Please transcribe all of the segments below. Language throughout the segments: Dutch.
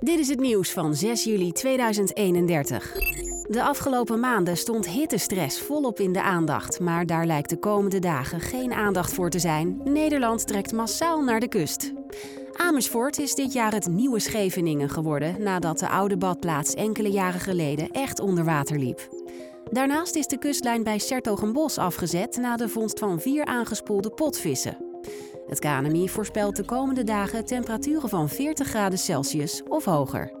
Dit is het nieuws van 6 juli 2031. De afgelopen maanden stond hittestress volop in de aandacht, maar daar lijkt de komende dagen geen aandacht voor te zijn. Nederland trekt massaal naar de kust. Amersfoort is dit jaar het nieuwe Scheveningen geworden nadat de oude badplaats enkele jaren geleden echt onder water liep. Daarnaast is de kustlijn bij Sertogenbos afgezet na de vondst van vier aangespoelde potvissen. Het KNMI voorspelt de komende dagen temperaturen van 40 graden Celsius of hoger.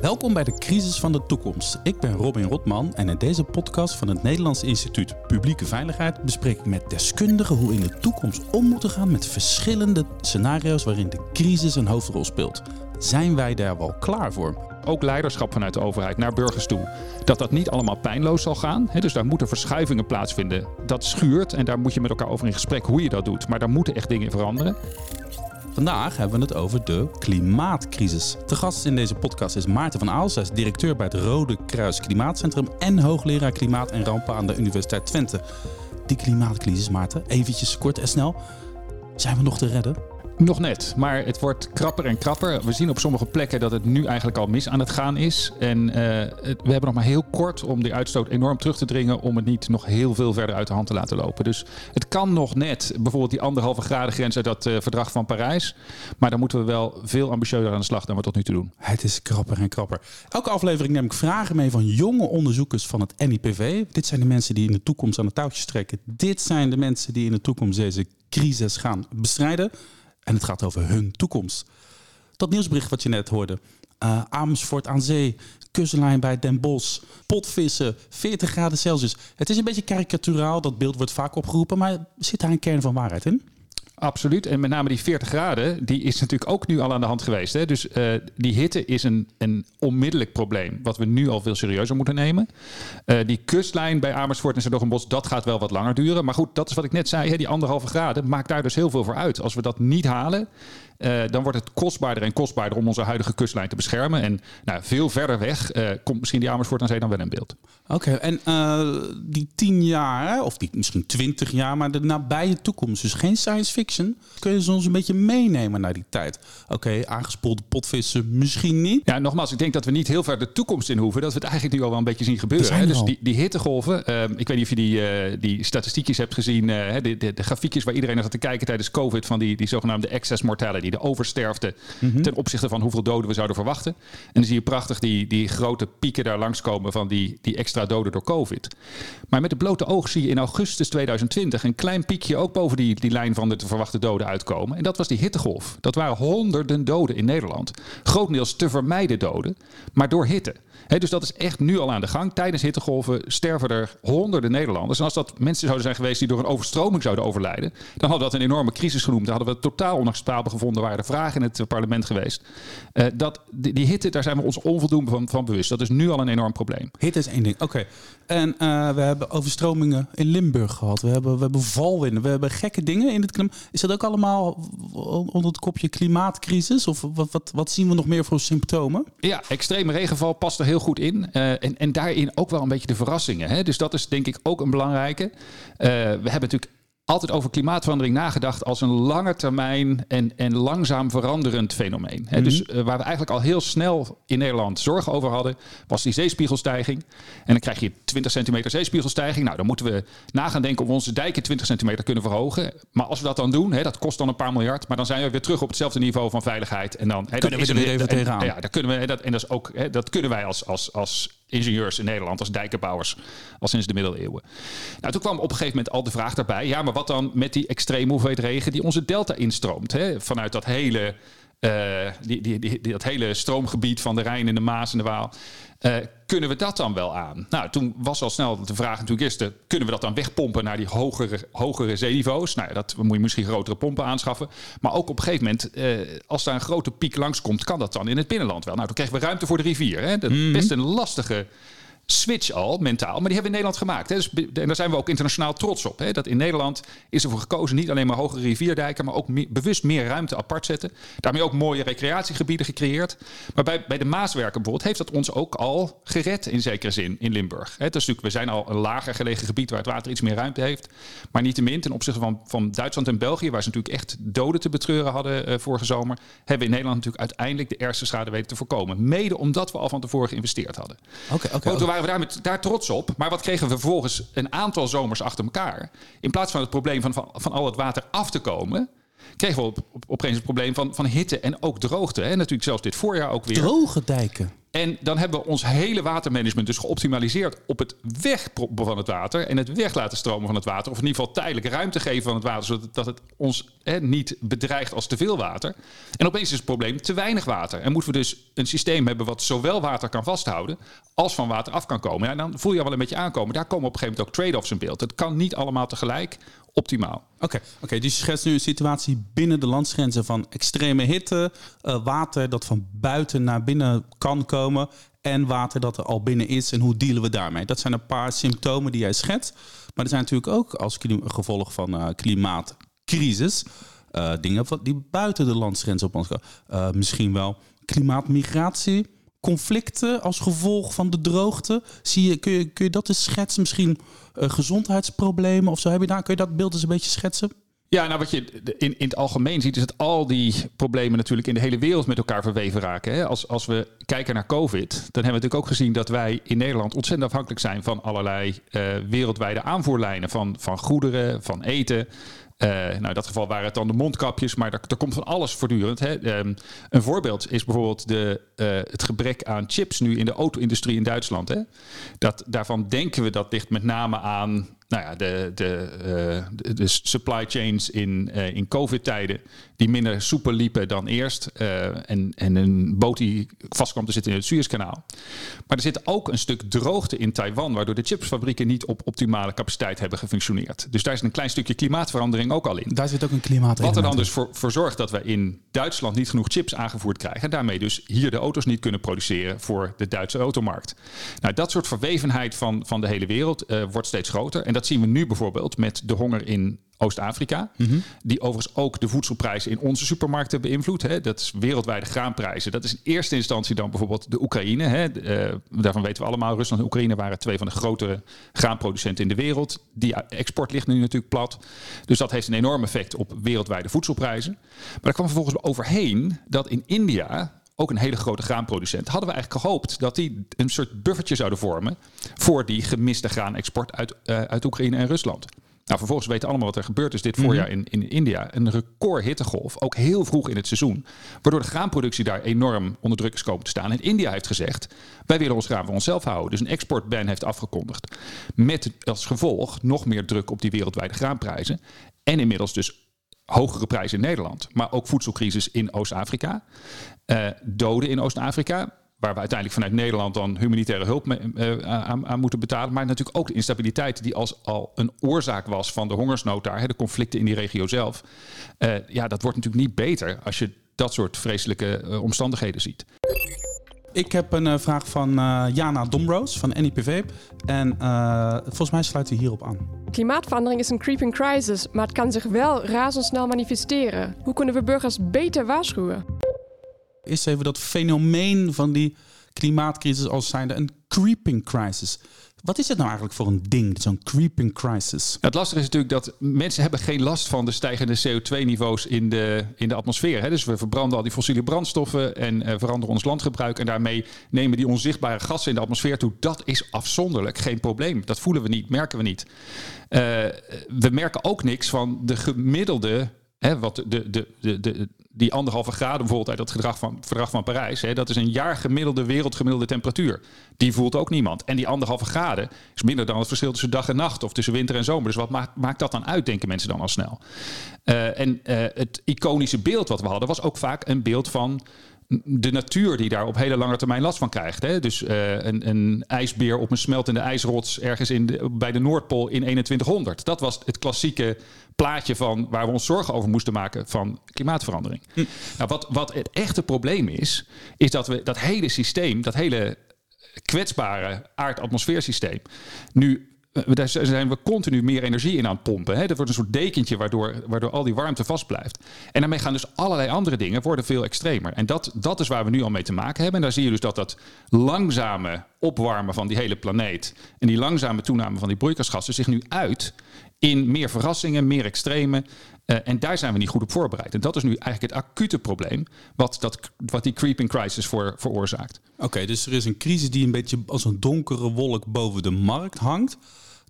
Welkom bij de Crisis van de Toekomst. Ik ben Robin Rotman en in deze podcast van het Nederlands Instituut Publieke Veiligheid bespreek ik met deskundigen hoe in de toekomst om moeten gaan met verschillende scenario's waarin de crisis een hoofdrol speelt. Zijn wij daar wel klaar voor? Ook leiderschap vanuit de overheid naar burgers toe. Dat dat niet allemaal pijnloos zal gaan. dus daar moeten verschuivingen plaatsvinden. Dat schuurt en daar moet je met elkaar over in gesprek hoe je dat doet. Maar daar moeten echt dingen veranderen. Vandaag hebben we het over de klimaatcrisis. Te gast in deze podcast is Maarten van Aals. Hij is directeur bij het Rode Kruis Klimaatcentrum en hoogleraar klimaat en rampen aan de Universiteit Twente. Die klimaatcrisis, Maarten, eventjes kort en snel. Zijn we nog te redden? Nog net, maar het wordt krapper en krapper. We zien op sommige plekken dat het nu eigenlijk al mis aan het gaan is. En uh, we hebben nog maar heel kort om die uitstoot enorm terug te dringen. om het niet nog heel veel verder uit de hand te laten lopen. Dus het kan nog net, bijvoorbeeld die anderhalve graden grens uit dat uh, verdrag van Parijs. Maar dan moeten we wel veel ambitieuzer aan de slag dan we tot nu toe doen. Het is krapper en krapper. Elke aflevering neem ik vragen mee van jonge onderzoekers van het NIPV. Dit zijn de mensen die in de toekomst aan de touwtjes trekken. Dit zijn de mensen die in de toekomst deze crisis gaan bestrijden. En het gaat over hun toekomst. Dat nieuwsbericht wat je net hoorde. Uh, Amersfoort aan zee, kustlijn bij Den Bosch, potvissen, 40 graden Celsius. Het is een beetje karikaturaal, dat beeld wordt vaak opgeroepen, maar zit daar een kern van waarheid in? Absoluut. En met name die 40 graden, die is natuurlijk ook nu al aan de hand geweest. Hè? Dus uh, die hitte is een, een onmiddellijk probleem, wat we nu al veel serieuzer moeten nemen. Uh, die kustlijn bij Amersfoort en Zerdogenbos, dat gaat wel wat langer duren. Maar goed, dat is wat ik net zei, hè? die anderhalve graden maakt daar dus heel veel voor uit. Als we dat niet halen, uh, dan wordt het kostbaarder en kostbaarder om onze huidige kustlijn te beschermen. En nou, veel verder weg uh, komt misschien die Amersfoort aan zee dan wel in beeld. Oké, okay, en uh, die tien jaar, of die misschien twintig jaar, maar de nabije toekomst. Dus geen science fiction. Kun je ons een beetje meenemen naar die tijd? Oké, okay, aangespoelde potvissen misschien niet. Ja, nogmaals, ik denk dat we niet heel ver de toekomst in hoeven. Dat we het eigenlijk nu al wel een beetje zien gebeuren. Hè? Dus die, die hittegolven, uh, ik weet niet of je die, die statistiekjes hebt gezien. De, de, de, grafiekjes waar iedereen naar zat te kijken tijdens COVID van die, die zogenaamde excess mortality de oversterfte mm -hmm. ten opzichte van hoeveel doden we zouden verwachten. En dan zie je prachtig die, die grote pieken daar langskomen van die, die extra doden door COVID. Maar met de blote oog zie je in augustus 2020 een klein piekje ook boven die, die lijn van de te verwachte doden uitkomen. En dat was die hittegolf. Dat waren honderden doden in Nederland. Grotendeels te vermijden doden, maar door hitte. He, dus dat is echt nu al aan de gang. Tijdens hittegolven sterven er honderden Nederlanders. En als dat mensen zouden zijn geweest die door een overstroming zouden overlijden, dan hadden we dat een enorme crisis genoemd. Dan hadden we het totaal onacceptabel gevonden. Er vragen in het parlement geweest. Uh, dat, die, die, hitte, daar zijn we ons onvoldoende van, van, bewust. Dat is nu al een enorm probleem. Hitte is één ding. Oké. Okay. En uh, we hebben overstromingen in Limburg gehad. We hebben, we hebben valwinden. We hebben gekke dingen in het klimaat. Is dat ook allemaal onder het kopje klimaatcrisis? Of wat, wat, wat zien we nog meer voor symptomen? Ja, extreme regenval past er heel goed in. Uh, en, en daarin ook wel een beetje de verrassingen. Hè? Dus dat is denk ik ook een belangrijke. We hebben natuurlijk altijd over klimaatverandering nagedacht als een lange termijn en, en langzaam veranderend fenomeen. Mm -hmm. Dus uh, waar we eigenlijk al heel snel in Nederland zorgen over hadden, was die zeespiegelstijging. En dan krijg je 20 centimeter zeespiegelstijging. Nou, dan moeten we na gaan denken of we onze dijken 20 centimeter kunnen verhogen. Maar als we dat dan doen, hè, dat kost dan een paar miljard, maar dan zijn we weer terug op hetzelfde niveau van veiligheid. En dan hè, kunnen we er weer even tegenaan. Ja, daar kunnen we, dat, en dat, is ook, hè, dat kunnen wij als, als, als ingenieurs in Nederland, als dijkenbouwers, al sinds de middeleeuwen. Nou, toen kwam op een gegeven moment al de vraag daarbij, ja, maar wat dan met die extreme hoeveelheid regen die onze delta instroomt? Hè? Vanuit dat hele, uh, die, die, die, dat hele stroomgebied van de Rijn en de Maas en de Waal. Uh, kunnen we dat dan wel aan? Nou, toen was al snel de vraag natuurlijk eerst, kunnen we dat dan wegpompen naar die hogere, hogere zeeniveaus? Nou, dat moet je misschien grotere pompen aanschaffen. Maar ook op een gegeven moment, uh, als daar een grote piek langskomt, kan dat dan in het binnenland wel? Nou, toen kregen we ruimte voor de rivier. Hè? Dat is best een lastige switch al mentaal. Maar die hebben we in Nederland gemaakt. Hè. Dus, en daar zijn we ook internationaal trots op. Hè. Dat in Nederland is ervoor gekozen niet alleen maar hogere rivierdijken, maar ook bewust meer ruimte apart zetten. Daarmee ook mooie recreatiegebieden gecreëerd. Maar bij, bij de Maaswerken bijvoorbeeld heeft dat ons ook al gered in zekere zin in Limburg. Hè. Dus we zijn al een lager gelegen gebied waar het water iets meer ruimte heeft. Maar niettemin ten opzichte van, van Duitsland en België, waar ze natuurlijk echt doden te betreuren hadden uh, vorige zomer, hebben we in Nederland natuurlijk uiteindelijk de ergste schade weten te voorkomen. Mede omdat we al van tevoren geïnvesteerd hadden. Oké, oké waren we daar, met, daar trots op. Maar wat kregen we vervolgens een aantal zomers achter elkaar? In plaats van het probleem van, van, van al het water af te komen kregen we op, op, opeens het probleem van, van hitte en ook droogte. En natuurlijk zelfs dit voorjaar ook weer. Droge dijken. En dan hebben we ons hele watermanagement dus geoptimaliseerd op het wegproppen van het water en het weg laten stromen van het water. Of in ieder geval tijdelijk ruimte geven van het water, zodat het ons niet bedreigt als te veel water. En opeens is het probleem te weinig water. En moeten we dus een systeem hebben wat zowel water kan vasthouden als van water af kan komen. Ja, dan voel je al wel een beetje aankomen. Daar komen op een gegeven moment ook trade-offs in beeld. Het kan niet allemaal tegelijk optimaal. Oké, oké. dus je schetst nu een situatie binnen de landsgrenzen van extreme hitte, uh, water dat van buiten naar binnen kan komen en water dat er al binnen is en hoe dealen we daarmee? Dat zijn een paar symptomen die jij schetst, maar er zijn natuurlijk ook als gevolg van uh, klimaatcrisis uh, dingen die buiten de landsgrenzen op ons komen. misschien wel klimaatmigratie, conflicten als gevolg van de droogte. Zie je, kun, je, kun je dat eens schetsen? Misschien uh, gezondheidsproblemen of zo? Heb je daar, kun je dat beeld eens een beetje schetsen? Ja, nou wat je in, in het algemeen ziet, is dat al die problemen natuurlijk in de hele wereld met elkaar verweven raken. Als, als we kijken naar COVID, dan hebben we natuurlijk ook gezien dat wij in Nederland ontzettend afhankelijk zijn van allerlei uh, wereldwijde aanvoerlijnen van, van goederen, van eten. Uh, nou, in dat geval waren het dan de mondkapjes, maar er, komt van alles voortdurend. Hè. Um, een voorbeeld is bijvoorbeeld de, uh, het gebrek aan chips nu in de auto-industrie in Duitsland. Hè. Dat, daarvan denken we dat ligt met name aan nou ja, de, de, uh, de, de, supply chains in, uh, in COVID-tijden die minder soepel liepen dan eerst. Uh, en, en een boot die vast kwam te zitten in het Suezkanaal. Maar er zit ook een stuk droogte in Taiwan, waardoor de chipsfabrieken niet op optimale capaciteit hebben gefunctioneerd. Dus daar is een klein stukje klimaatverandering ook al in. Daar zit ook een klimaat Wat er dan dus voor, voor zorgt dat we in Duitsland niet genoeg chips aangevoerd krijgen. En daarmee dus hier de auto's niet kunnen produceren voor de Duitse automarkt. Nou, dat soort verwevenheid van, van de hele wereld wordt steeds groter. En dat dat zien we nu bijvoorbeeld met de honger in Oost-Afrika. Mhm. Die overigens ook de voedselprijzen in onze supermarkten beïnvloedt. Hè. Dat is wereldwijde graanprijzen. Dat is in eerste instantie dan bijvoorbeeld de Oekraïne. Hè. Uh, daarvan weten we allemaal. Rusland en Oekraïne waren twee van de grotere graanproducenten in de wereld. Die export ligt nu natuurlijk plat. Dus dat heeft een enorm effect op wereldwijde voedselprijzen. Maar er kwam vervolgens overheen dat in India ook een hele grote graanproducent, hadden we eigenlijk gehoopt dat die een soort buffertje zouden vormen voor die gemiste graanexport uit, uh, uit Oekraïne en Rusland. Nou, vervolgens weten allemaal wat er gebeurd is dit mhm. voorjaar in, in India. Een record hittegolf, ook heel vroeg in het seizoen. Waardoor de graanproductie daar enorm onder druk is komen te staan. En India heeft gezegd, wij willen ons graan voor onszelf houden. Dus een exportban heeft afgekondigd. Met als gevolg nog meer druk op die wereldwijde graanprijzen. En inmiddels dus hogere prijzen in Nederland, maar ook voedselcrisis in Oost-Afrika. Uh, doden in Oost-Afrika, waar we uiteindelijk vanuit Nederland dan humanitaire hulp uh, aan, aan, moeten betalen. Maar natuurlijk ook de instabiliteit die als al een oorzaak was van de hongersnood daar, hè, de conflicten in die regio zelf. Uh, ja, dat wordt natuurlijk niet beter als je dat soort vreselijke omstandigheden ziet. Ik heb een uh, vraag van uh, Jana Domroos van NIPV. En uh, volgens mij sluit hij hierop aan. Klimaatverandering is een creeping crisis, maar het kan zich wel razendsnel manifesteren. Hoe kunnen we burgers beter waarschuwen? Is even dat fenomeen van die klimaatcrisis als zijnde een creeping crisis. Wat is het nou eigenlijk voor een ding, zo'n creeping crisis? Het lastige is natuurlijk dat mensen hebben geen last van de stijgende CO2-niveaus in de, in de atmosfeer. Hè? Dus we verbranden al die fossiele brandstoffen en uh, veranderen ons landgebruik. En daarmee nemen die onzichtbare gassen in de atmosfeer toe. Dat is afzonderlijk geen probleem. Dat voelen we niet, merken we niet. Uh, we merken ook niks van de gemiddelde Hè, wat de, de, de, die anderhalve graden bijvoorbeeld uit het gedrag van, verdrag van Parijs. Hè, dat is een jaar gemiddelde wereldgemiddelde temperatuur. Die voelt ook niemand. En die anderhalve graden is minder dan het verschil tussen dag en nacht of tussen winter en zomer. Dus wat maakt, maakt dat dan uit, denken mensen dan al snel. Uh, en uh, het iconische beeld wat we hadden was ook vaak een beeld van de natuur die daar op hele lange termijn last van krijgt. Hè? Dus uh, een, een, ijsbeer op een smeltende ijsrots ergens in de, bij de Noordpool in 2100. Dat was het klassieke plaatje van waar we ons zorgen over moesten maken van klimaatverandering. Hm. Nou, wat, wat het echte probleem is, is dat we dat hele systeem, dat hele kwetsbare aardatmosfeersysteem nu eh, daar zijn we continu meer energie in aan het pompen. Hè? Dat wordt een soort dekentje waardoor, waardoor al die warmte vast blijft. En daarmee gaan dus allerlei andere dingen worden veel extremer. En dat, dat is waar we nu al mee te maken hebben. En daar zie je dus dat dat langzame opwarmen van die hele planeet... en die langzame toename van die broeikasgassen zich nu uit in meer verrassingen, meer extreme. Uh, en daar zijn we niet goed op voorbereid. En dat is nu eigenlijk het acute probleem wat, dat, wat die creeping crisis voor, veroorzaakt. Oké, dus er is een crisis die een beetje als een donkere wolk boven de markt hangt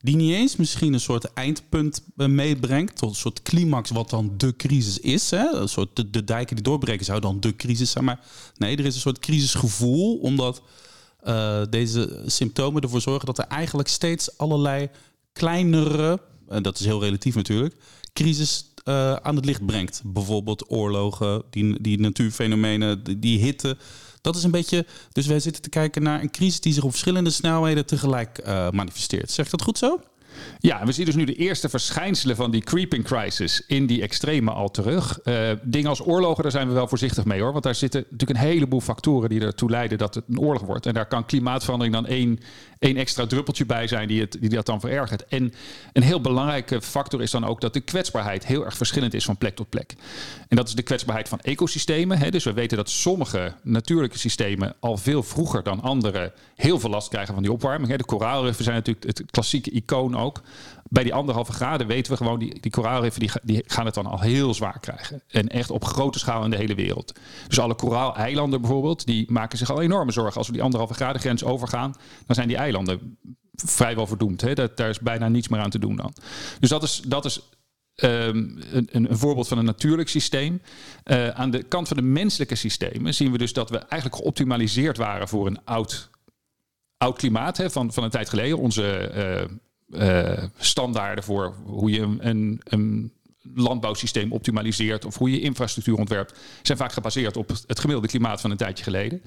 die niet eens misschien een soort eindpunt eh, meebrengt, tot een soort climax wat dan de crisis is. Hè? Een soort de, dijken die doorbreken zou dan de crisis zijn. Maar nee, er is een soort crisisgevoel, omdat uh, deze symptomen ervoor zorgen dat er eigenlijk steeds allerlei kleinere, en dat is heel relatief natuurlijk, crisis uh, aan het licht brengt. Bijvoorbeeld oorlogen, die, die natuurfenomenen, die, hitte. Dat is een beetje. Dus wij zitten te kijken naar een crisis die zich op verschillende snelheden tegelijk uh, manifesteert. Zeg dat goed zo? Ja, we zien dus nu de eerste verschijnselen van die creeping crisis in die extreme al terug. Uh, dingen als oorlogen, daar zijn we wel voorzichtig mee hoor. Want daar zitten natuurlijk een heleboel factoren die ertoe leiden dat het een oorlog wordt. En daar kan klimaatverandering dan één, één extra druppeltje bij zijn die, het, die dat dan verergert. En een heel belangrijke factor is dan ook dat de kwetsbaarheid heel erg verschillend is van plek tot plek. En dat is de kwetsbaarheid van ecosystemen. Hè. Dus we weten dat sommige natuurlijke systemen al veel vroeger dan andere heel veel last krijgen van die opwarming. Hè. De koraalriffen zijn natuurlijk het klassieke icoon ook. Bij die anderhalve graden weten we gewoon, die, die koraalriffen die, die gaan het dan al heel zwaar krijgen. En echt op grote schaal in de hele wereld. Dus alle koraaleilanden bijvoorbeeld, die maken zich al enorme zorgen. Als we die anderhalve graden grens overgaan, dan zijn die eilanden vrijwel verdoemd. Hè? Dat, daar is bijna niets meer aan te doen dan. Dus dat is, dat is Um, een, een, voorbeeld van een natuurlijk systeem. Uh, aan de kant van de menselijke systemen zien we dus dat we eigenlijk geoptimaliseerd waren voor een oud, oud klimaat hè, van, van een tijd geleden. Onze uh, standaarden voor hoe je een, een, landbouwsysteem optimaliseert of hoe je infrastructuur ontwerpt, zijn vaak gebaseerd op het gemiddelde klimaat van een tijdje geleden.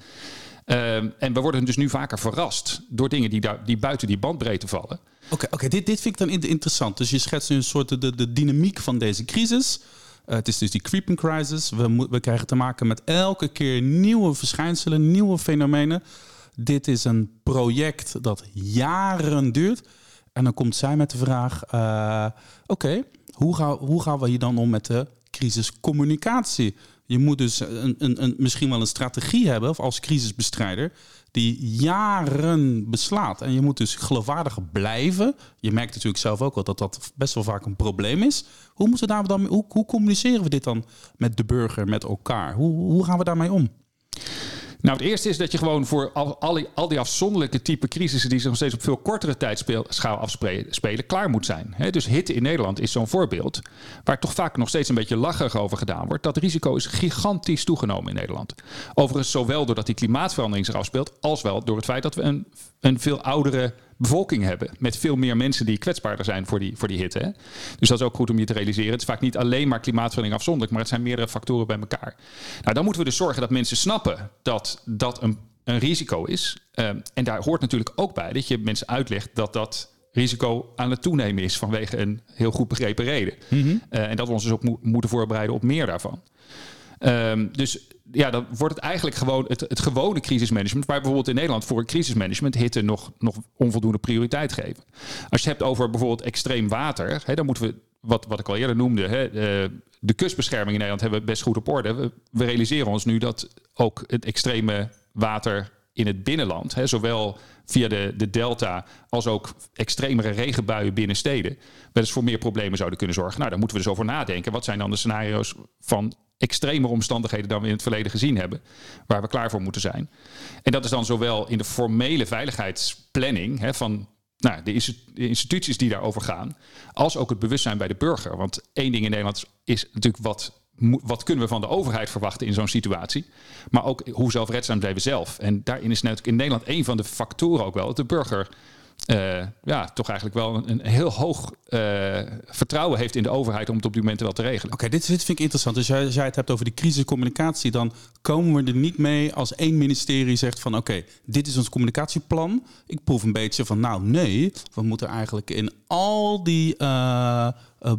Uh, en we worden dus nu vaker verrast door dingen die, daar, die buiten die bandbreedte vallen. Oké, oké, dit, dit vind ik dan interessant. Dus je schetst nu een soort de, de dynamiek van deze crisis. Uh, het is dus die creeping crisis. We, we krijgen te maken met elke keer nieuwe verschijnselen, nieuwe fenomenen. Dit is een project dat jaren duurt. En dan komt zij met de vraag: uh, oké, hoe, gaan, hoe gaan we hier dan om met de crisiscommunicatie? Je moet dus een, een, een, misschien wel een strategie hebben of als crisisbestrijder die jaren beslaat. En je moet dus geloofwaardig blijven. Je merkt natuurlijk zelf ook wel dat dat best wel vaak een probleem is. Hoe, moeten we daar dan, hoe, hoe communiceren we dit dan met de burger, met elkaar? Hoe, hoe gaan we daarmee om? Nou, het eerste is dat je gewoon voor al, al, die, afzonderlijke type crisissen die zich nog steeds op veel kortere tijdschaal afspelen, klaar moet zijn. dus hitte in Nederland is zo'n voorbeeld waar toch vaak nog steeds een beetje lacherig over gedaan wordt. Dat risico is gigantisch toegenomen in Nederland. Overigens, zowel doordat die klimaatverandering zich afspeelt, als wel door het feit dat we een, een veel oudere bevolking hebben. Met veel meer mensen die kwetsbaarder zijn voor die, voor die hitte. Hè? Dus dat is ook goed om je te realiseren. Het is vaak niet alleen maar klimaatverandering afzonderlijk, maar het zijn meerdere factoren bij elkaar. Nou, dan moeten we dus zorgen dat mensen snappen dat dat een, een risico is. Ehm, en daar hoort natuurlijk ook bij dat je mensen uitlegt dat dat risico aan het toenemen is vanwege een heel goed begrepen reden. Mhm. Eh, en dat we ons dus ook moeten voorbereiden op meer daarvan. Um, dus ja, dan wordt het eigenlijk gewoon het, het gewone crisismanagement, waar bijvoorbeeld in Nederland voor crisismanagement hitte nog, nog onvoldoende prioriteit geven. Als je hebt over bijvoorbeeld extreem water, hè, dan moeten we, wat, wat ik al eerder noemde, hè, de, de kustbescherming in Nederland hebben we best goed op orde. We, we realiseren ons nu dat ook het extreme water in het binnenland, hè, zowel via de, de delta als ook extremere regenbuien binnen steden, wel eens voor meer problemen zouden kunnen zorgen. Nou, daar moeten we dus over nadenken. Wat zijn dan de scenario's van extremere omstandigheden dan we in het verleden gezien hebben, waar we klaar voor moeten zijn. En dat is dan zowel in de formele veiligheidsplanning hè, van nou, de, instituties die daarover gaan, als ook het bewustzijn bij de burger. Want één ding in Nederland is natuurlijk wat wat kunnen we van de overheid verwachten in zo'n situatie? Maar ook hoe zelfredzaam zijn we zelf? En daarin is natuurlijk in Nederland een van de factoren ook wel dat de burger uh, ja, toch eigenlijk wel een, heel hoog uh, vertrouwen heeft in de overheid om het op die momenten wel te regelen. Oké, dit, vind ik interessant. Dus als jij het hebt over die crisiscommunicatie, dan komen we er niet mee als één ministerie zegt van oké, dit is ons communicatieplan. Ik proef een beetje van nou nee, we moeten eigenlijk in al die uh, uh,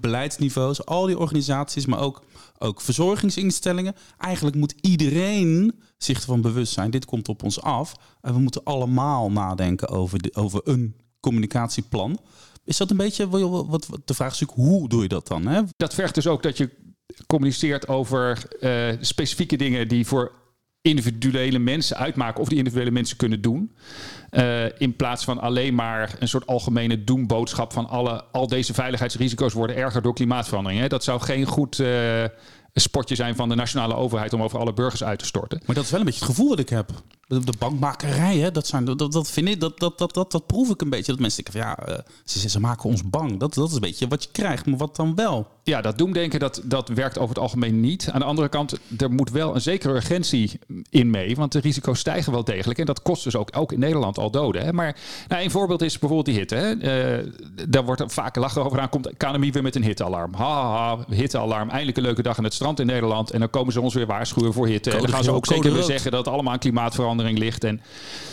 beleidsniveaus, al die organisaties, maar ook, ook verzorgingsinstellingen. Eigenlijk moet iedereen zich ervan bewust zijn, dit komt op ons af. En we moeten allemaal nadenken over, de, over een communicatieplan. Is dat een beetje, wat, de vraag is hoe doe je dat dan? Hè? Dat vergt dus ook dat je communiceert over uh, specifieke dingen die voor individuele mensen uitmaken of die individuele mensen kunnen doen. Uh, in plaats van alleen maar een soort algemene doemboodschap van alle, al deze veiligheidsrisico's worden erger door klimaatverandering. Hè. Dat zou geen goed uh, spotje zijn van de nationale overheid om over alle burgers uit te storten. Maar dat is wel een beetje het gevoel dat ik heb de bankmakerij, hè, dat, zijn, dat, dat vind ik, dat, dat, dat, dat, dat proef ik een beetje. Dat mensen denken van ja, uh, ze, ze maken ons bang. Dat, dat is een beetje wat je krijgt, maar wat dan wel? Ja, dat doemdenken, dat, dat werkt over het algemeen niet. Aan de andere kant, er moet wel een zekere urgentie in mee, want de risico's stijgen wel degelijk. En dat kost dus ook, ook in Nederland al doden. Hè. Maar nou, een voorbeeld is bijvoorbeeld die hitte. Hè. Uh, daar wordt vaak lachen over aan, komt KNMI weer met een hittealarm. Ha, ha, hittealarm, eindelijk een leuke dag in het strand in Nederland. En dan komen ze ons weer waarschuwen voor hitte. en dan gaan ze ook zeker weer zeggen dat het allemaal aan klimaatverandering ligt. En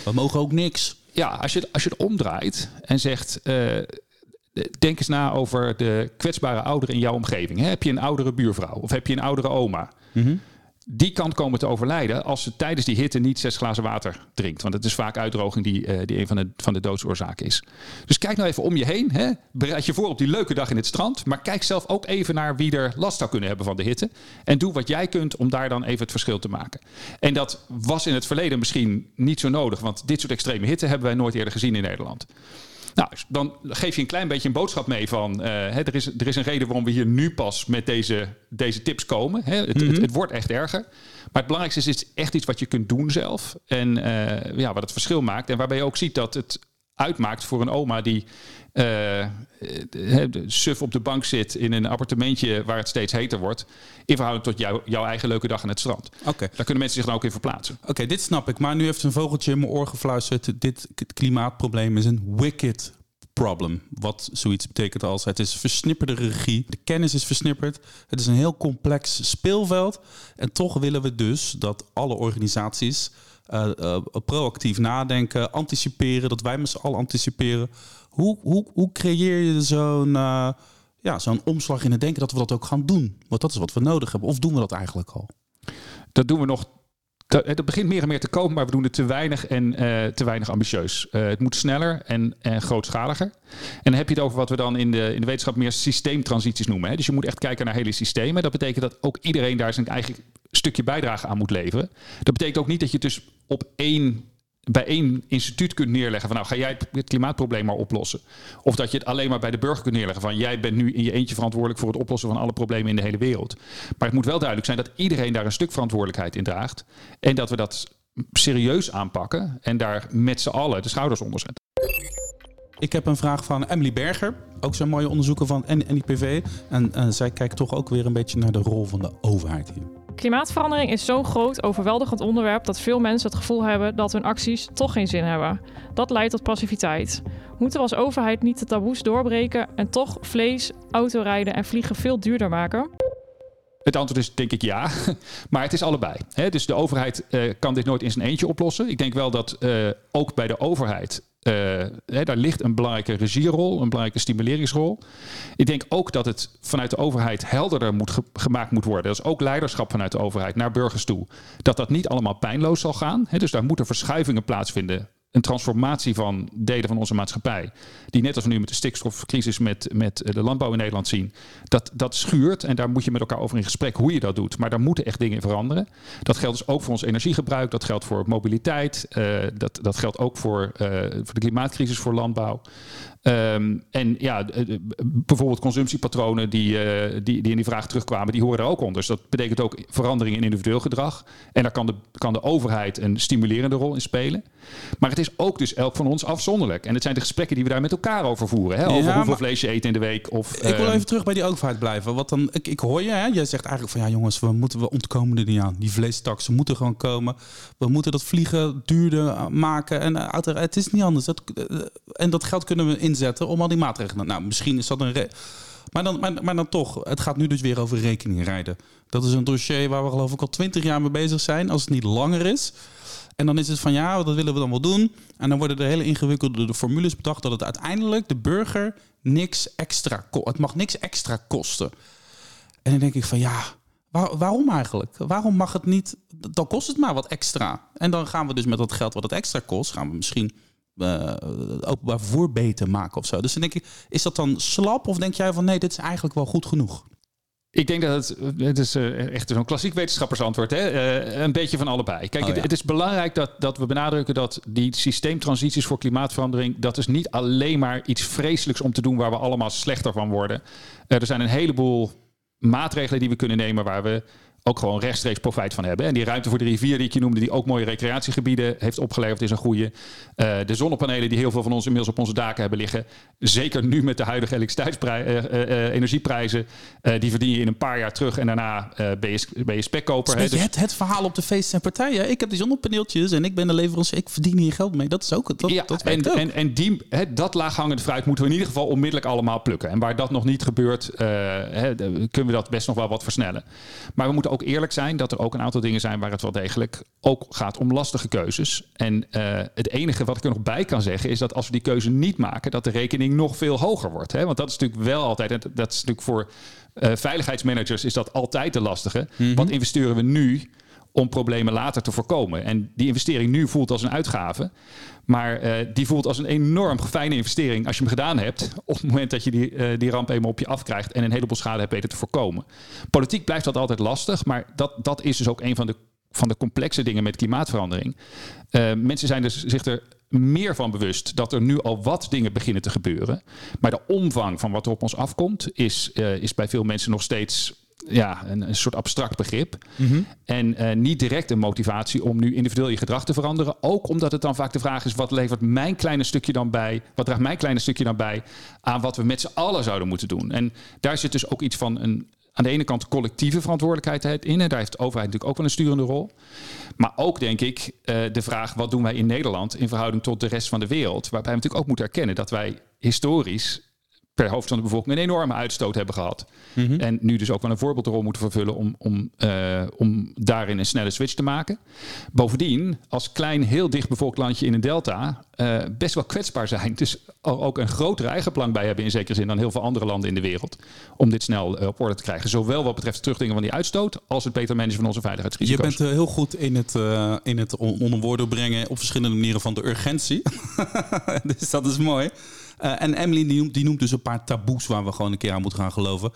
we mogen ook niks. Ja, als je, als je het omdraait en zegt. Uh, denk eens na over de kwetsbare ouderen in jouw omgeving. Heb je een oudere buurvrouw of heb je een oudere oma? Mm -hmm die kan komen te overlijden als ze tijdens die hitte niet zes glazen water drinkt. Want het is vaak uitdroging die, uh, die een van de, van de doodsoorzaken is. Dus kijk nou even om je heen. Hè. Bereid je voor op die leuke dag in het strand. Maar kijk zelf ook even naar wie er last zou kunnen hebben van de hitte. En doe wat jij kunt om daar dan even het verschil te maken. En dat was in het verleden misschien niet zo nodig. Want dit soort extreme hitte hebben wij nooit eerder gezien in Nederland. Nou, dan geef je een klein beetje een boodschap mee van... Uh, hè, er, is, er is een reden waarom we hier nu pas met deze, deze tips komen. Hè. Het, het, Mhm. het, wordt echt erger. Maar het belangrijkste is, het is echt iets wat je kunt doen zelf. En uh, ja, wat het verschil maakt. En waarbij je ook ziet dat het uitmaakt voor een oma die uh, suf op de bank zit in een appartementje waar het steeds heter wordt. In verhouding tot jou, jouw eigen leuke dag aan het strand. Oké. Okay. Daar kunnen mensen zich dan ook in verplaatsen. Oké, okay, dit snap ik. Maar nu heeft een vogeltje in mijn oor gefluisterd. Dit klimaatprobleem is een wicked problem. Wat zoiets betekent als het is versnipperde regie. De kennis is versnipperd. Het is een heel complex speelveld. En toch willen we dus dat alle organisaties uh, uh, proactief nadenken, anticiperen, dat wij met z'n allen anticiperen. Hoe, hoe, hoe creëer je zo'n uh, ja, zo'n omslag in het denken dat we dat ook gaan doen? Want dat is wat we nodig hebben. Of doen we dat eigenlijk al? Dat doen we nog. Dat, het begint meer en meer te komen, maar we doen het te weinig en te weinig ambitieus. het moet sneller en, en grootschaliger. En dan heb je het over wat we dan in de, in de wetenschap meer systeemtransities noemen. Hè? Dus je moet echt kijken naar hele systemen. Dat betekent dat ook iedereen daar zijn eigen stukje bijdrage aan moet leveren. Dat betekent ook niet dat je dus op één, bij één instituut kunt neerleggen van nou ga jij het klimaatprobleem maar oplossen. Of dat je het alleen maar bij de burger kunt neerleggen van jij bent nu in je eentje verantwoordelijk voor het oplossen van alle problemen in de hele wereld. Maar het moet wel duidelijk zijn dat iedereen daar een stuk verantwoordelijkheid in draagt. En dat we dat serieus aanpakken en daar met z'n allen de schouders onder zetten. Ik heb een vraag van Emily Berger, ook zo'n mooie onderzoeker van NIPV. En uh, zij kijkt toch ook weer een beetje naar de rol van de overheid hier. Klimaatverandering is zo'n groot, overweldigend onderwerp dat veel mensen het gevoel hebben dat hun acties toch geen zin hebben. Dat leidt tot passiviteit. Moeten we als overheid niet de taboes doorbreken en toch vlees, autorijden en vliegen veel duurder maken? Het antwoord is denk ik ja, maar het is allebei. Dus de overheid uh, kan dit nooit in zijn eentje oplossen. Ik denk wel dat uh, ook bij de overheid hè, daar ligt een belangrijke regierol, een belangrijke stimuleringsrol. Ik denk ook dat het vanuit de overheid helderder moet ge gemaakt moet worden. Dat is ook leiderschap vanuit de overheid naar burgers toe. Dat dat niet allemaal pijnloos zal gaan. Hè, dus daar moeten verschuivingen plaatsvinden. Een transformatie van delen van onze maatschappij. Die net als we nu met de stikstofcrisis met, met de landbouw in Nederland zien. Dat, dat schuurt en daar moet je met elkaar over in gesprek hoe je dat doet. Maar daar moeten echt dingen in veranderen. Dat geldt dus ook voor ons energiegebruik. Dat geldt voor mobiliteit. Uh, dat, dat geldt ook voor, uh, voor de klimaatcrisis voor landbouw. Um, en ja, bijvoorbeeld consumptiepatronen die, die, die in die vraag terugkwamen, die horen er ook onder. Dus dat betekent ook verandering in individueel gedrag. En daar kan de, kan de overheid een stimulerende rol in spelen. Maar het is ook dus elk van ons afzonderlijk. En het zijn de gesprekken die we daar met elkaar over voeren. Hè? Over ja, hoeveel vlees je eet in de week. Of, ik wil um... even terug bij die overheid blijven. Wat dan, ik, ik hoor je, hè? jij zegt eigenlijk van ja jongens, we, moeten, we ontkomen er niet aan. Die vleestaksen moeten gewoon komen. We moeten dat vliegen duurder maken. En uh, het is niet anders. Dat, uh, en dat geld kunnen we inzetten om al die maatregelen. Nou, misschien is dat een. Maar dan, maar, maar dan toch, het gaat nu dus weer over rekening rijden. Dat is een dossier waar we geloof ik al twintig jaar mee bezig zijn, als het niet langer is. En dan is het van ja, dat willen we dan wel doen. En dan worden er hele ingewikkelde de formules bedacht dat het uiteindelijk de burger niks extra kost. Het mag niks extra kosten. En dan denk ik van ja, waarom eigenlijk? Waarom mag het niet? Dan kost het maar wat extra. En dan gaan we dus met dat geld wat het extra kost, gaan we misschien uh, openbaar vervoer beter maken of zo. Dus dan denk ik, is dat dan slap of denk jij van nee, dit is eigenlijk wel goed genoeg? Ik denk dat het, het is eh, echt zo'n klassiek wetenschappersantwoord, hè? Uh, een beetje van allebei. Kijk, oh, het, het, is belangrijk dat, dat we benadrukken dat die systeemtransities voor klimaatverandering, dat is niet alleen maar iets vreselijks om te doen waar we allemaal slechter van worden. er zijn een heleboel maatregelen die we kunnen nemen waar we ook gewoon rechtstreeks profijt van hebben. En die ruimte voor de rivier die ik je noemde, die ook mooie recreatiegebieden heeft opgeleverd, is een goede. Uh, de zonnepanelen die heel veel van ons inmiddels op onze daken hebben liggen. Zeker nu met de huidige elektriciteitsenergieprijzen. Uh, uh, die verdien je in een paar jaar terug en daarna ben, je, ben je spekkoper. Dus het, het, verhaal op de feesten en partijen. Ik heb die zonnepaneeltjes en ik ben de leverancier. Ik verdien hier geld mee. Dat is ook het. Dat, ja, dat en, ook. en, en die, dat laaghangende fruit moeten we in ieder geval onmiddellijk allemaal plukken. En waar dat nog niet gebeurt, kunnen we dat best nog wel wat versnellen. Maar we moeten ook eerlijk zijn dat er ook een aantal dingen zijn waar het wel degelijk ook gaat om lastige keuzes. En uh, het enige wat ik er nog bij kan zeggen is dat als we die keuze niet maken, dat de rekening nog veel hoger wordt. Hè? Want dat is natuurlijk wel altijd, en dat is natuurlijk voor uh, veiligheidsmanagers is dat altijd de lastige. Mm -hmm. Wat investeren we nu? Om problemen later te voorkomen. En die investering nu voelt als een uitgave. Maar uh, die voelt als een enorm fijne investering als je hem gedaan hebt. Op het moment dat je die, uh, die ramp eenmaal op je afkrijgt en een heleboel schade hebt weten te voorkomen. Politiek blijft dat altijd lastig. Maar dat, dat is dus ook een van de, van de complexe dingen met klimaatverandering. Uh, mensen zijn dus zich er meer van bewust dat er nu al wat dingen beginnen te gebeuren. Maar de omvang van wat er op ons afkomt, is, is bij veel mensen nog steeds ja, een, een, soort abstract begrip. Mm -hmm. En uh, niet direct een motivatie om nu individueel je gedrag te veranderen. Ook omdat het dan vaak de vraag is: wat levert mijn kleine stukje dan bij? Wat draagt mijn kleine stukje dan bij aan wat we met z'n allen zouden moeten doen? En daar zit dus ook iets van een. Aan de ene kant collectieve verantwoordelijkheid in. En daar heeft de overheid natuurlijk ook wel een sturende rol. Maar ook denk ik uh, de vraag: wat doen wij in Nederland in verhouding tot de rest van de wereld? Waarbij we natuurlijk ook moeten erkennen dat wij historisch per hoofd van de bevolking een enorme uitstoot hebben gehad. Mm -hmm. En nu dus ook wel een voorbeeldrol moeten vervullen om, om, uh, om daarin een snelle switch te maken. Bovendien, als klein, heel dicht bevolkt landje in een delta, uh, best wel kwetsbaar zijn. Dus ook een grotere eigen plan bij hebben in zekere zin dan heel veel andere landen in de wereld. Om dit snel uh, op orde te krijgen. Zowel wat betreft het terugdringen van die uitstoot, als het beter managen van onze veiligheidsrisico's. Je bent heel goed in het, in het onder woorden brengen op verschillende manieren van de urgentie. dus dat is mooi. Uh, en Emily die noemt, die noemt, dus een paar taboes waar we gewoon een keer aan moeten gaan geloven.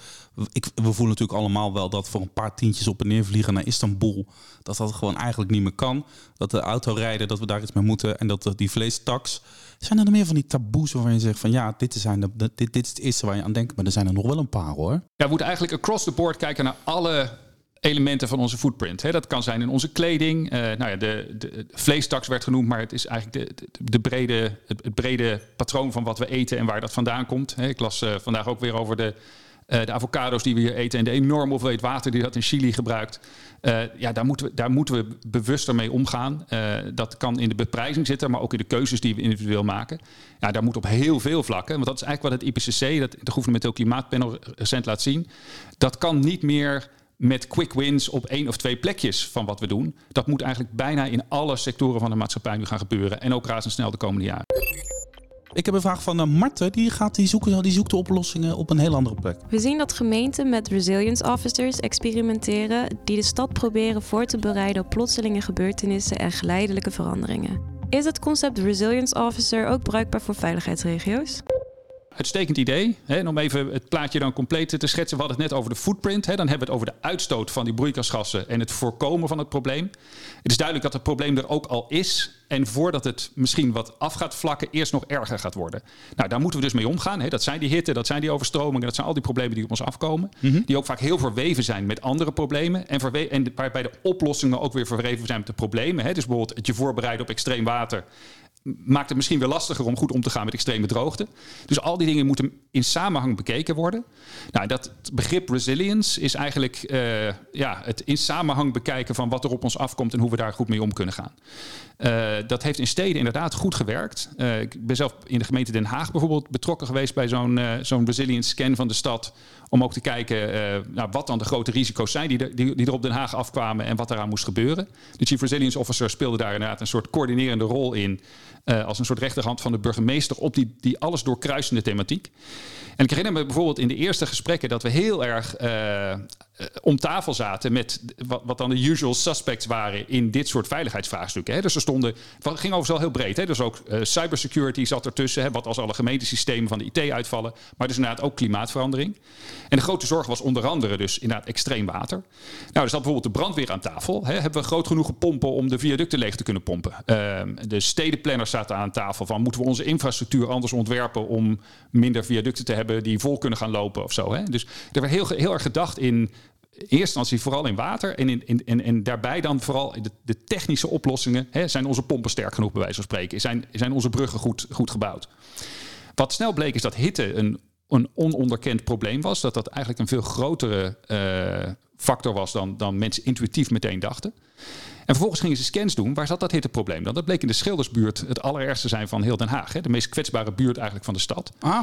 Ik, we voelen natuurlijk allemaal wel dat voor een paar tientjes op en neer vliegen naar Istanbul, dat dat gewoon eigenlijk niet meer kan. Dat de autorijden, dat we daar iets mee moeten en dat die vleestaks. Zijn er nog meer van die taboes waarvan je zegt van ja, dit, zijn de, dit, dit is het eerste waar je aan denkt, maar er zijn er nog wel een paar hoor. Ja, we moeten eigenlijk across the board kijken naar alle elementen van onze footprint. Hè. Dat kan zijn in onze kleding. Uh, nou ja, de, de, vleestaks werd genoemd, maar het is eigenlijk de, de, de brede, het, brede patroon van wat we eten en waar dat vandaan komt. Hè. Ik las uh, vandaag ook weer over de, uh, de avocado's die we hier eten en de enorme hoeveelheid water die dat in Chili gebruikt. ja, daar moeten, we, daar moeten we bewuster mee omgaan. dat kan in de beprijzing zitten, maar ook in de keuzes die we individueel maken. Ja, daar moet op heel veel vlakken, want dat is eigenlijk wat het IPCC, dat de gouvernementeel klimaatpanel recent laat zien. Dat kan niet meer met quick wins op één of twee plekjes van wat we doen. Dat moet eigenlijk bijna in alle sectoren van de maatschappij nu gaan gebeuren. En ook razendsnel de komende jaren. Ik heb een vraag van uh, Marten. Die, gaat, die, zoeken, die zoekt de oplossingen op een heel andere plek. We zien dat gemeenten met resilience officers experimenteren... die de stad proberen voor te bereiden op plotselinge gebeurtenissen en geleidelijke veranderingen. Is het concept resilience officer ook bruikbaar voor veiligheidsregio's? Uitstekend idee. Hè, en om even het plaatje dan compleet te schetsen. We hadden het net over de footprint. Hè, dan hebben we het over de uitstoot van die broeikasgassen en het voorkomen van het probleem. Het is duidelijk dat het probleem er ook al is. En voordat het misschien wat af gaat vlakken, eerst nog erger gaat worden. Nou, daar moeten we dus mee omgaan. Hè. Dat zijn die hitte, dat zijn die overstromingen, dat zijn al die problemen die op ons afkomen. Mm -hmm. Die ook vaak heel verweven zijn met andere problemen. En, en waarbij de oplossingen ook weer verweven zijn met de problemen. Hè. Dus bijvoorbeeld het je voorbereiden op extreem water maakt het misschien weer lastiger om goed om te gaan met extreme droogte. Dus al die dingen moeten in samenhang bekeken worden. Nou, dat begrip resilience is eigenlijk uh, ja, het in samenhang bekijken van wat er op ons afkomt en hoe we daar goed mee om kunnen gaan. Uh, dat heeft in steden inderdaad goed gewerkt. Uh, ik ben zelf in de gemeente Den Haag bijvoorbeeld betrokken geweest bij zo'n zo'n resilience scan van de stad. Om ook te kijken nou, wat dan de grote risico's zijn die, die, die er op Den Haag afkwamen en wat eraan moest gebeuren. De Chief Resilience Officer speelde daar inderdaad een soort coördinerende rol in. Uh, als een soort rechterhand van de burgemeester op die, die alles doorkruisende thematiek. En ik herinner me bijvoorbeeld in de eerste gesprekken dat we heel erg uh, om tafel zaten met wat, wat, dan de usual suspects waren in dit soort veiligheidsvraagstukken. Hè. Dus er stonden, het ging overigens wel heel breed. Hè. Dus ook uh, cybersecurity zat ertussen, hè, wat als alle gemeentesystemen van de IT uitvallen. Maar dus inderdaad ook klimaatverandering. En de grote zorg was onder andere dus inderdaad extreem water. Nou, er zat bijvoorbeeld de brandweer aan tafel. Hè. Hebben we groot genoeg pompen om de viaducten leeg te kunnen pompen? Ehm, de stedenplanners zaten aan tafel van moeten we onze infrastructuur anders ontwerpen om minder viaducten te hebben die vol kunnen gaan lopen of zo. Hè? Dus er werd heel, heel erg gedacht in eerste instantie vooral in water. En, in, in, en, en daarbij dan vooral de, de technische oplossingen. Hè, zijn onze pompen sterk genoeg, bij wijze van spreken? Zijn, zijn onze bruggen goed, goed gebouwd? Wat snel bleek is dat hitte een, een ononderkend probleem was. Dat dat eigenlijk een veel grotere uh, factor was dan, dan mensen intuïtief meteen dachten. En vervolgens gingen ze scans doen. Waar zat dat hitteprobleem dan? Dat bleek in de Schildersbuurt het allerergste zijn van heel Den Haag. Hè? De meest kwetsbare buurt eigenlijk van de stad. Ah.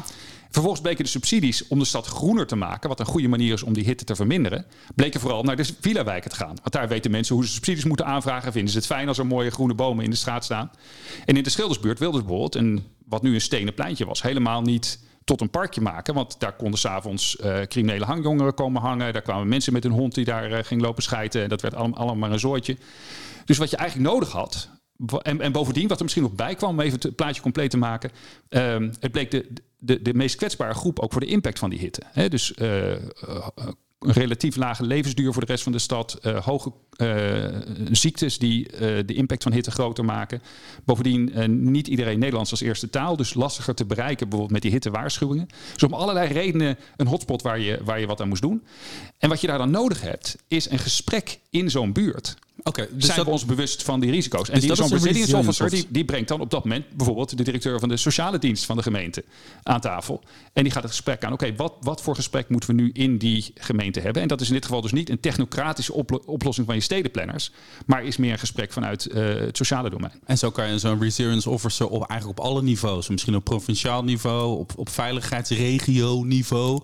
Vervolgens bleken de subsidies om de stad groener te maken... wat een goede manier is om die hitte te verminderen... bleken vooral naar de villa-wijken te gaan. Want daar weten mensen hoe ze subsidies moeten aanvragen. Vinden ze het fijn als er mooie groene bomen in de straat staan. En in de Schildersbuurt wilden ze bijvoorbeeld... Een, wat nu een stenen pleintje was, helemaal niet tot een parkje maken. Want daar konden s'avonds uh, criminele hangjongeren komen hangen. Daar kwamen mensen met een hond die daar uh, ging lopen schijten. En dat werd allemaal, allemaal maar een zooitje. Dus wat je eigenlijk nodig had... En, en bovendien, wat er misschien nog bij kwam, om even het plaatje compleet te maken. Um, het bleek de, de, de meest kwetsbare groep ook voor de impact van die hitte. Dus een relatief lage levensduur voor de rest van de stad. Uh, hoge uh, ziektes die uh, de impact van hitte groter maken. Bovendien niet iedereen Nederlands als eerste taal. Dus lastiger te bereiken bijvoorbeeld met die hittewaarschuwingen. Dus om allerlei redenen een hotspot waar je, waar je wat aan moest doen. En wat je daar dan nodig hebt is een gesprek in zo'n buurt. Okay, dus zijn dat, we ons bewust van die risico's. En dus die zo'n resilience officer die, die brengt dan op dat moment bijvoorbeeld de directeur van de sociale dienst van de gemeente aan tafel. En die gaat het gesprek aan. Oké, okay, wat, wat voor gesprek moeten we nu in die gemeente hebben? En dat is in dit geval dus niet een technocratische oplo oplossing van je stedenplanners, maar is meer een gesprek vanuit uh, het sociale domein. En zo kan je zo'n resilience officer op eigenlijk op alle niveaus, misschien op provinciaal niveau, op, op veiligheidsregio niveau.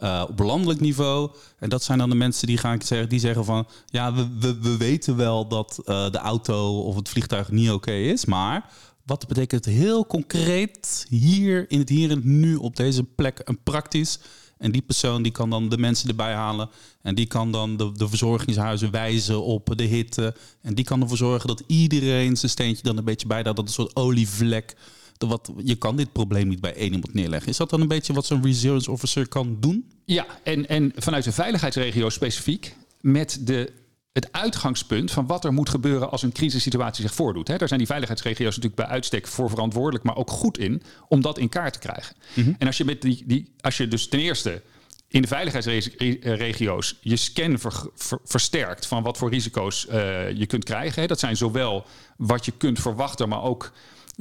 Uh, op landelijk niveau. En dat zijn dan de mensen die gaan zeggen, die zeggen van ja, we, we, we weten wel dat uh, de auto of het vliegtuig niet oké is, maar wat betekent het heel concreet hier in het hier en nu op deze plek een praktisch en die persoon die kan dan de mensen erbij halen. En die kan dan de, de verzorgingshuizen wijzen op de hitte. En die kan ervoor zorgen dat iedereen zijn steentje dan een beetje bijdraagt. Dat een soort olievlek. Wat, je kan dit probleem niet bij één iemand neerleggen. Is dat dan een beetje wat zo'n resilience officer kan doen? Ja, en, en vanuit de veiligheidsregio specifiek. Met de het uitgangspunt van wat er moet gebeuren als een crisissituatie zich voordoet. Daar zijn die veiligheidsregio's natuurlijk bij uitstek voor verantwoordelijk, maar ook goed in om dat in kaart te krijgen. Mm -hmm. En als je, met die, die, als je dus ten eerste in de veiligheidsregio's je scan ver, ver, versterkt van wat voor risico's uh, je kunt krijgen. Dat zijn zowel wat je kunt verwachten, maar ook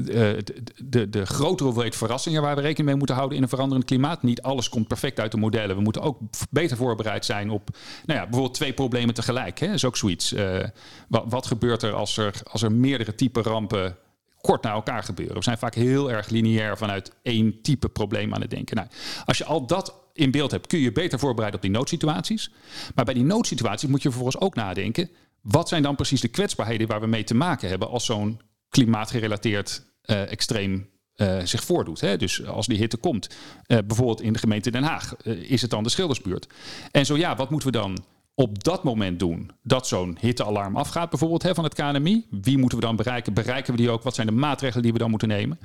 de, de, de grotere hoeveelheid verrassingen waar we rekening mee moeten houden in een veranderend klimaat. Niet alles komt perfect uit de modellen. We moeten ook beter voorbereid zijn op nou ja, bijvoorbeeld twee problemen tegelijk. Hè? Is ook zoiets. Uh, wat, wat gebeurt er als, er als er meerdere type rampen kort na elkaar gebeuren? We zijn vaak heel erg lineair vanuit één type probleem aan het denken. Nou, als je al dat in beeld hebt, kun je beter voorbereiden op die noodsituaties. Maar bij die noodsituaties moet je vervolgens ook nadenken. Wat zijn dan precies de kwetsbaarheden waar we mee te maken hebben als zo'n klimaatgerelateerd extreem uh, zich voordoet. Hè? Dus als die hitte komt, uh, bijvoorbeeld in de gemeente Den Haag, is het dan de Schildersbuurt. En zo ja, wat moeten we dan op dat moment doen dat zo'n hittealarm afgaat, bijvoorbeeld hè, van het KNMI? Wie moeten we dan bereiken? Bereiken we die ook? Wat zijn de maatregelen die we dan moeten nemen?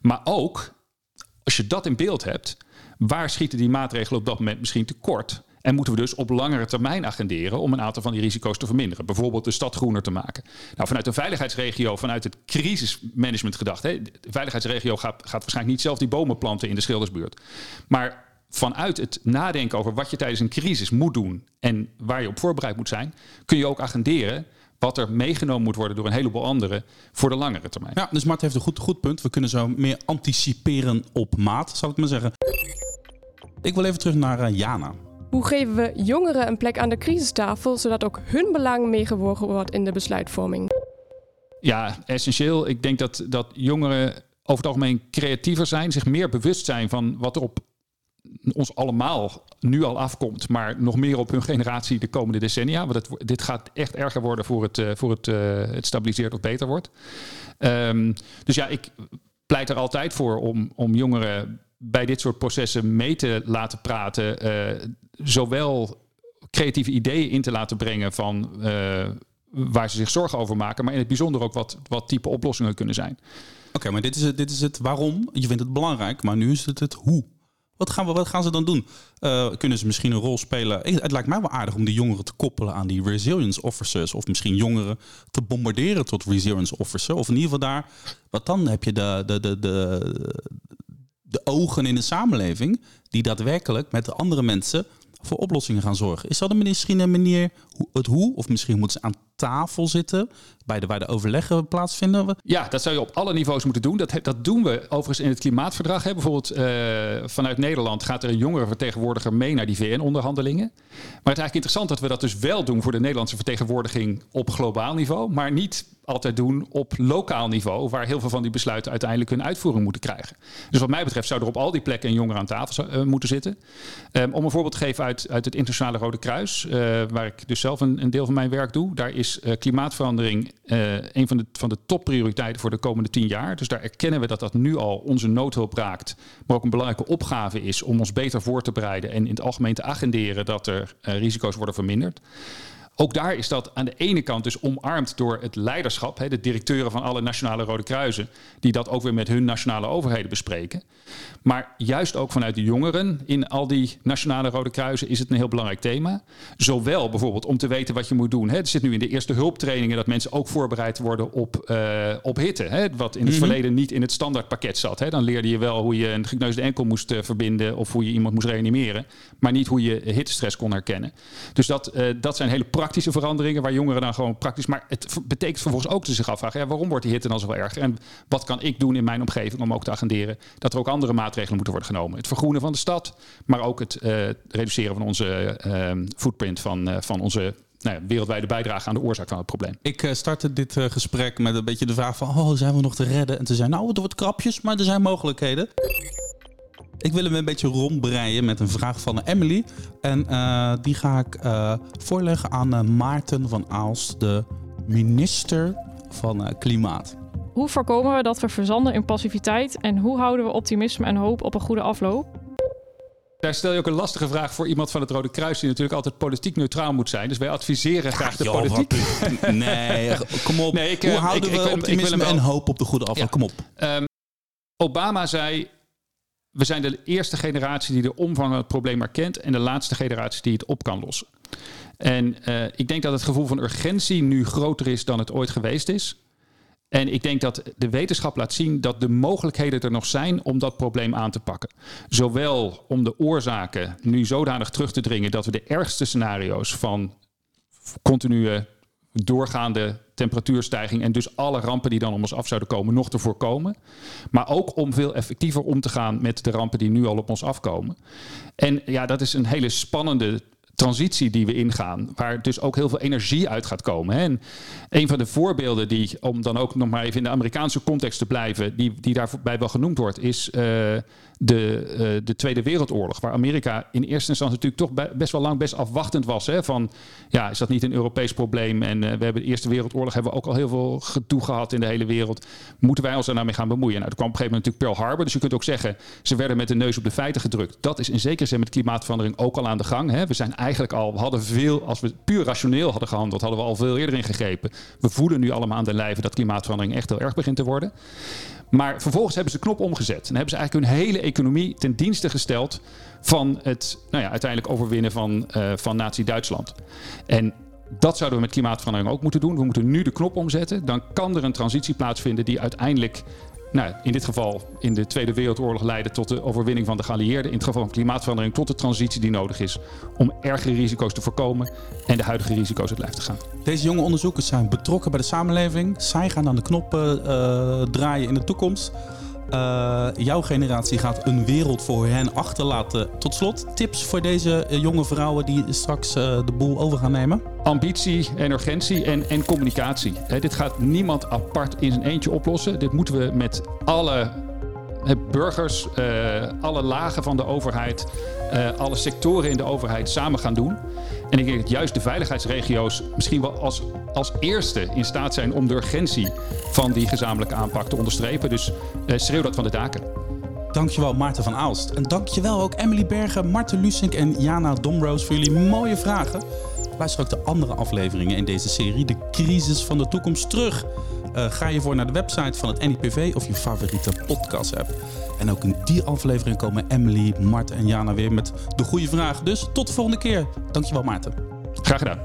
Maar ook, als je dat in beeld hebt, waar schieten die maatregelen op dat moment misschien tekort? En moeten we dus op langere termijn agenderen om een aantal van die risico's te verminderen. Bijvoorbeeld de stad groener te maken. Nou, vanuit de veiligheidsregio, vanuit het crisismanagement gedacht. Hè, de veiligheidsregio gaat, gaat waarschijnlijk niet zelf die bomen planten in de Schildersbuurt. Maar vanuit het nadenken over wat je tijdens een crisis moet doen en waar je op voorbereid moet zijn, kun je ook agenderen wat er meegenomen moet worden door een heleboel anderen voor de langere termijn. Ja, dus Mart heeft een goed, goed punt. We kunnen zo meer anticiperen op maat, zal ik maar zeggen. Ik wil even terug naar uh, Jana. Hoe geven we jongeren een plek aan de crisistafel, zodat ook hun belang meegewogen wordt in de besluitvorming? Ja, essentieel. Ik denk dat, dat jongeren over het algemeen creatiever zijn, zich meer bewust zijn van wat er op ons allemaal nu al afkomt, maar nog meer op hun generatie de komende decennia. Want het, dit gaat echt erger worden voor het, uh, voor het, uh, het stabiliseert of beter wordt. Um, dus ja, ik pleit er altijd voor om, om jongeren bij dit soort processen mee te laten praten. Uh, zowel creatieve ideeën in te laten brengen van waar ze zich zorgen over maken, maar in het bijzonder ook wat, wat type oplossingen kunnen zijn. Oké, maar dit is, het, dit is het waarom. Je vindt het belangrijk, maar nu is het het hoe. Wat gaan, we, wat gaan ze dan doen? Uh, kunnen ze misschien een rol spelen? Het lijkt mij wel aardig om die jongeren te koppelen aan die resilience officers. Of misschien jongeren te bombarderen tot resilience officer. Of in ieder geval daar. Want dan heb je de, de, de, de, de ogen in de samenleving. die daadwerkelijk met de andere mensen voor oplossingen gaan zorgen. Is dat een misschien een manier, het hoe? Of misschien moeten ze aan tafel zitten bij de, waar de overleggen plaatsvinden? Ja, dat zou je op alle niveaus moeten doen. Dat, dat doen we overigens in het klimaatverdrag. Hè. Bijvoorbeeld uh, vanuit Nederland gaat er een jongere vertegenwoordiger mee naar die VN-onderhandelingen. Maar het is eigenlijk interessant dat we dat dus wel doen voor de Nederlandse vertegenwoordiging op globaal niveau, maar niet altijd doen op lokaal niveau, waar heel veel van die besluiten uiteindelijk hun uitvoering moeten krijgen. Dus wat mij betreft zou er op al die plekken een jongere aan tafel uh, moeten zitten. Um, om een voorbeeld te geven uit, uit het Internationale Rode Kruis, uh, waar ik dus zelf een, een, deel van mijn werk doe, daar is uh, klimaatverandering een van de, van de topprioriteiten voor de komende tien jaar. Dus daar erkennen we dat dat nu al onze noodhulp raakt, maar ook een belangrijke opgave is om ons beter voor te bereiden en in het algemeen te agenderen dat er risico's worden verminderd. Ook daar is dat aan de ene kant dus omarmd door het leiderschap, de directeuren van alle nationale Rode Kruisen, die dat ook weer met hun nationale overheden bespreken. Maar juist ook vanuit de jongeren in al die nationale Rode Kruisen is het een heel belangrijk thema. Zowel bijvoorbeeld om te weten wat je moet doen. Het zit nu in de eerste hulptrainingen dat mensen ook voorbereid worden op, uh, op hitte. Hè, wat in het mhm. verleden niet in het standaardpakket zat. Hè. Dan leerde je wel hoe je een gekneusde enkel moest uh, verbinden of hoe je iemand moest reanimeren. Maar niet hoe je hittestress kon herkennen. Dus dat, uh, dat zijn hele praktische praktische veranderingen waar jongeren dan gewoon praktisch. Maar het betekent vervolgens ook te zich afvragen: ja, waarom wordt die hitte dan zo erger? En wat kan ik doen in mijn omgeving om ook te agenderen dat er ook andere maatregelen moeten worden genomen? Het vergroenen van de stad, maar ook het uh, reduceren van onze uh, footprint van, uh, van onze nou ja, wereldwijde bijdrage aan de oorzaak van het probleem. Ik uh, startte dit gesprek met een beetje de vraag van... oh, zijn we nog te redden? En te zijn, nou, het wordt krapjes, maar er zijn mogelijkheden. Ik wil hem een beetje rondbreien met een vraag van Emily. En uh, die ga ik uh, voorleggen aan uh, Maarten van Aalst, de minister van Klimaat. Hoe voorkomen we dat we verzanden in passiviteit en hoe houden we optimisme en hoop op een goede afloop? Daar stel je ook een lastige vraag voor iemand van het Rode Kruis, die natuurlijk altijd politiek neutraal moet zijn. Dus wij adviseren graag de politiek. nee, kom op. Nee, ik, Hoe houden ik, we ik, optimisme en hoop op de goede afloop? Ja. Kom op. Um, Obama zei we zijn de eerste generatie die de omvang van het probleem erkent en de laatste generatie die het op kan lossen. En uh, ik denk dat het gevoel van urgentie nu groter is dan het ooit geweest is. En ik denk dat de wetenschap laat zien dat de mogelijkheden er nog zijn om dat probleem aan te pakken. Zowel om de oorzaken nu zodanig terug te dringen dat we de ergste scenario's van continue doorgaande temperatuurstijging en dus alle rampen die dan om ons af zouden komen nog te voorkomen. Maar ook om veel effectiever om te gaan met de rampen die nu al op ons afkomen. En ja, dat is een hele spannende transitie die we ingaan, waar dus ook heel veel energie uit gaat komen. En een van de voorbeelden die, om dan ook nog maar even in de Amerikaanse context te blijven, die, die daarbij wel genoemd wordt, is uh, de, uh, de Tweede Wereldoorlog. Waar Amerika in eerste instantie natuurlijk toch best wel lang best afwachtend was. Hè, van ja, is dat niet een Europees probleem? En uh, we hebben de Eerste Wereldoorlog hebben we ook al heel veel gedoe in de hele wereld. Moeten wij ons daar nou mee gaan bemoeien? Nou, er kwam op een gegeven moment natuurlijk Pearl Harbor. Dus je kunt ook zeggen, ze werden met de neus op de feiten gedrukt. Dat is in zekere zin met klimaatverandering ook al aan de gang. Hè. We zijn eigenlijk al, we hadden veel, als we puur rationeel hadden gehandeld, hadden we al veel eerder ingegrepen. We voelen nu allemaal aan de lijve dat klimaatverandering echt heel erg begint te worden. Maar vervolgens hebben ze de knop omgezet. En hebben ze eigenlijk hun hele economie ten dienste gesteld van het nou ja, uiteindelijk overwinnen van, uh, van Nazi-Duitsland. En dat zouden we met klimaatverandering ook moeten doen. We moeten nu de knop omzetten. Dan kan er een transitie plaatsvinden die uiteindelijk nou, in dit geval in de Tweede Wereldoorlog leiden tot de overwinning van de geallieerden. In het geval van klimaatverandering tot de transitie die nodig is om ergere risico's te voorkomen en de huidige risico's het lijf te gaan. Deze jonge onderzoekers zijn betrokken bij de samenleving. Zij gaan aan de knoppen uh, draaien in de toekomst. Uh, jouw generatie gaat een wereld voor hen achterlaten. Tot slot, tips voor deze uh, jonge vrouwen die straks uh, de boel over gaan nemen? Ambitie en urgentie en, en communicatie. Dit gaat niemand apart in zijn eentje oplossen. Dit moeten we met alle burgers, alle lagen van de overheid, alle sectoren in de overheid samen gaan doen. En ik denk dat juist de veiligheidsregio's misschien wel als, als eerste in staat zijn om de urgentie van die gezamenlijke aanpak te onderstrepen. Dus uh, schreeuw dat van de daken. Dankjewel Maarten van Aalst. En dankjewel ook Emily Bergen, Marten Lusink en Jana Domroos voor jullie mooie vragen. Luister ook de andere afleveringen in deze serie, de crisis van de toekomst, terug. Uh, ga je voor naar de website van het NIPV of je favoriete podcast app. En ook in die aflevering komen Emily, Mart en Jana weer met de goede vragen. Dus tot de volgende keer. Dankjewel Maarten. Graag gedaan.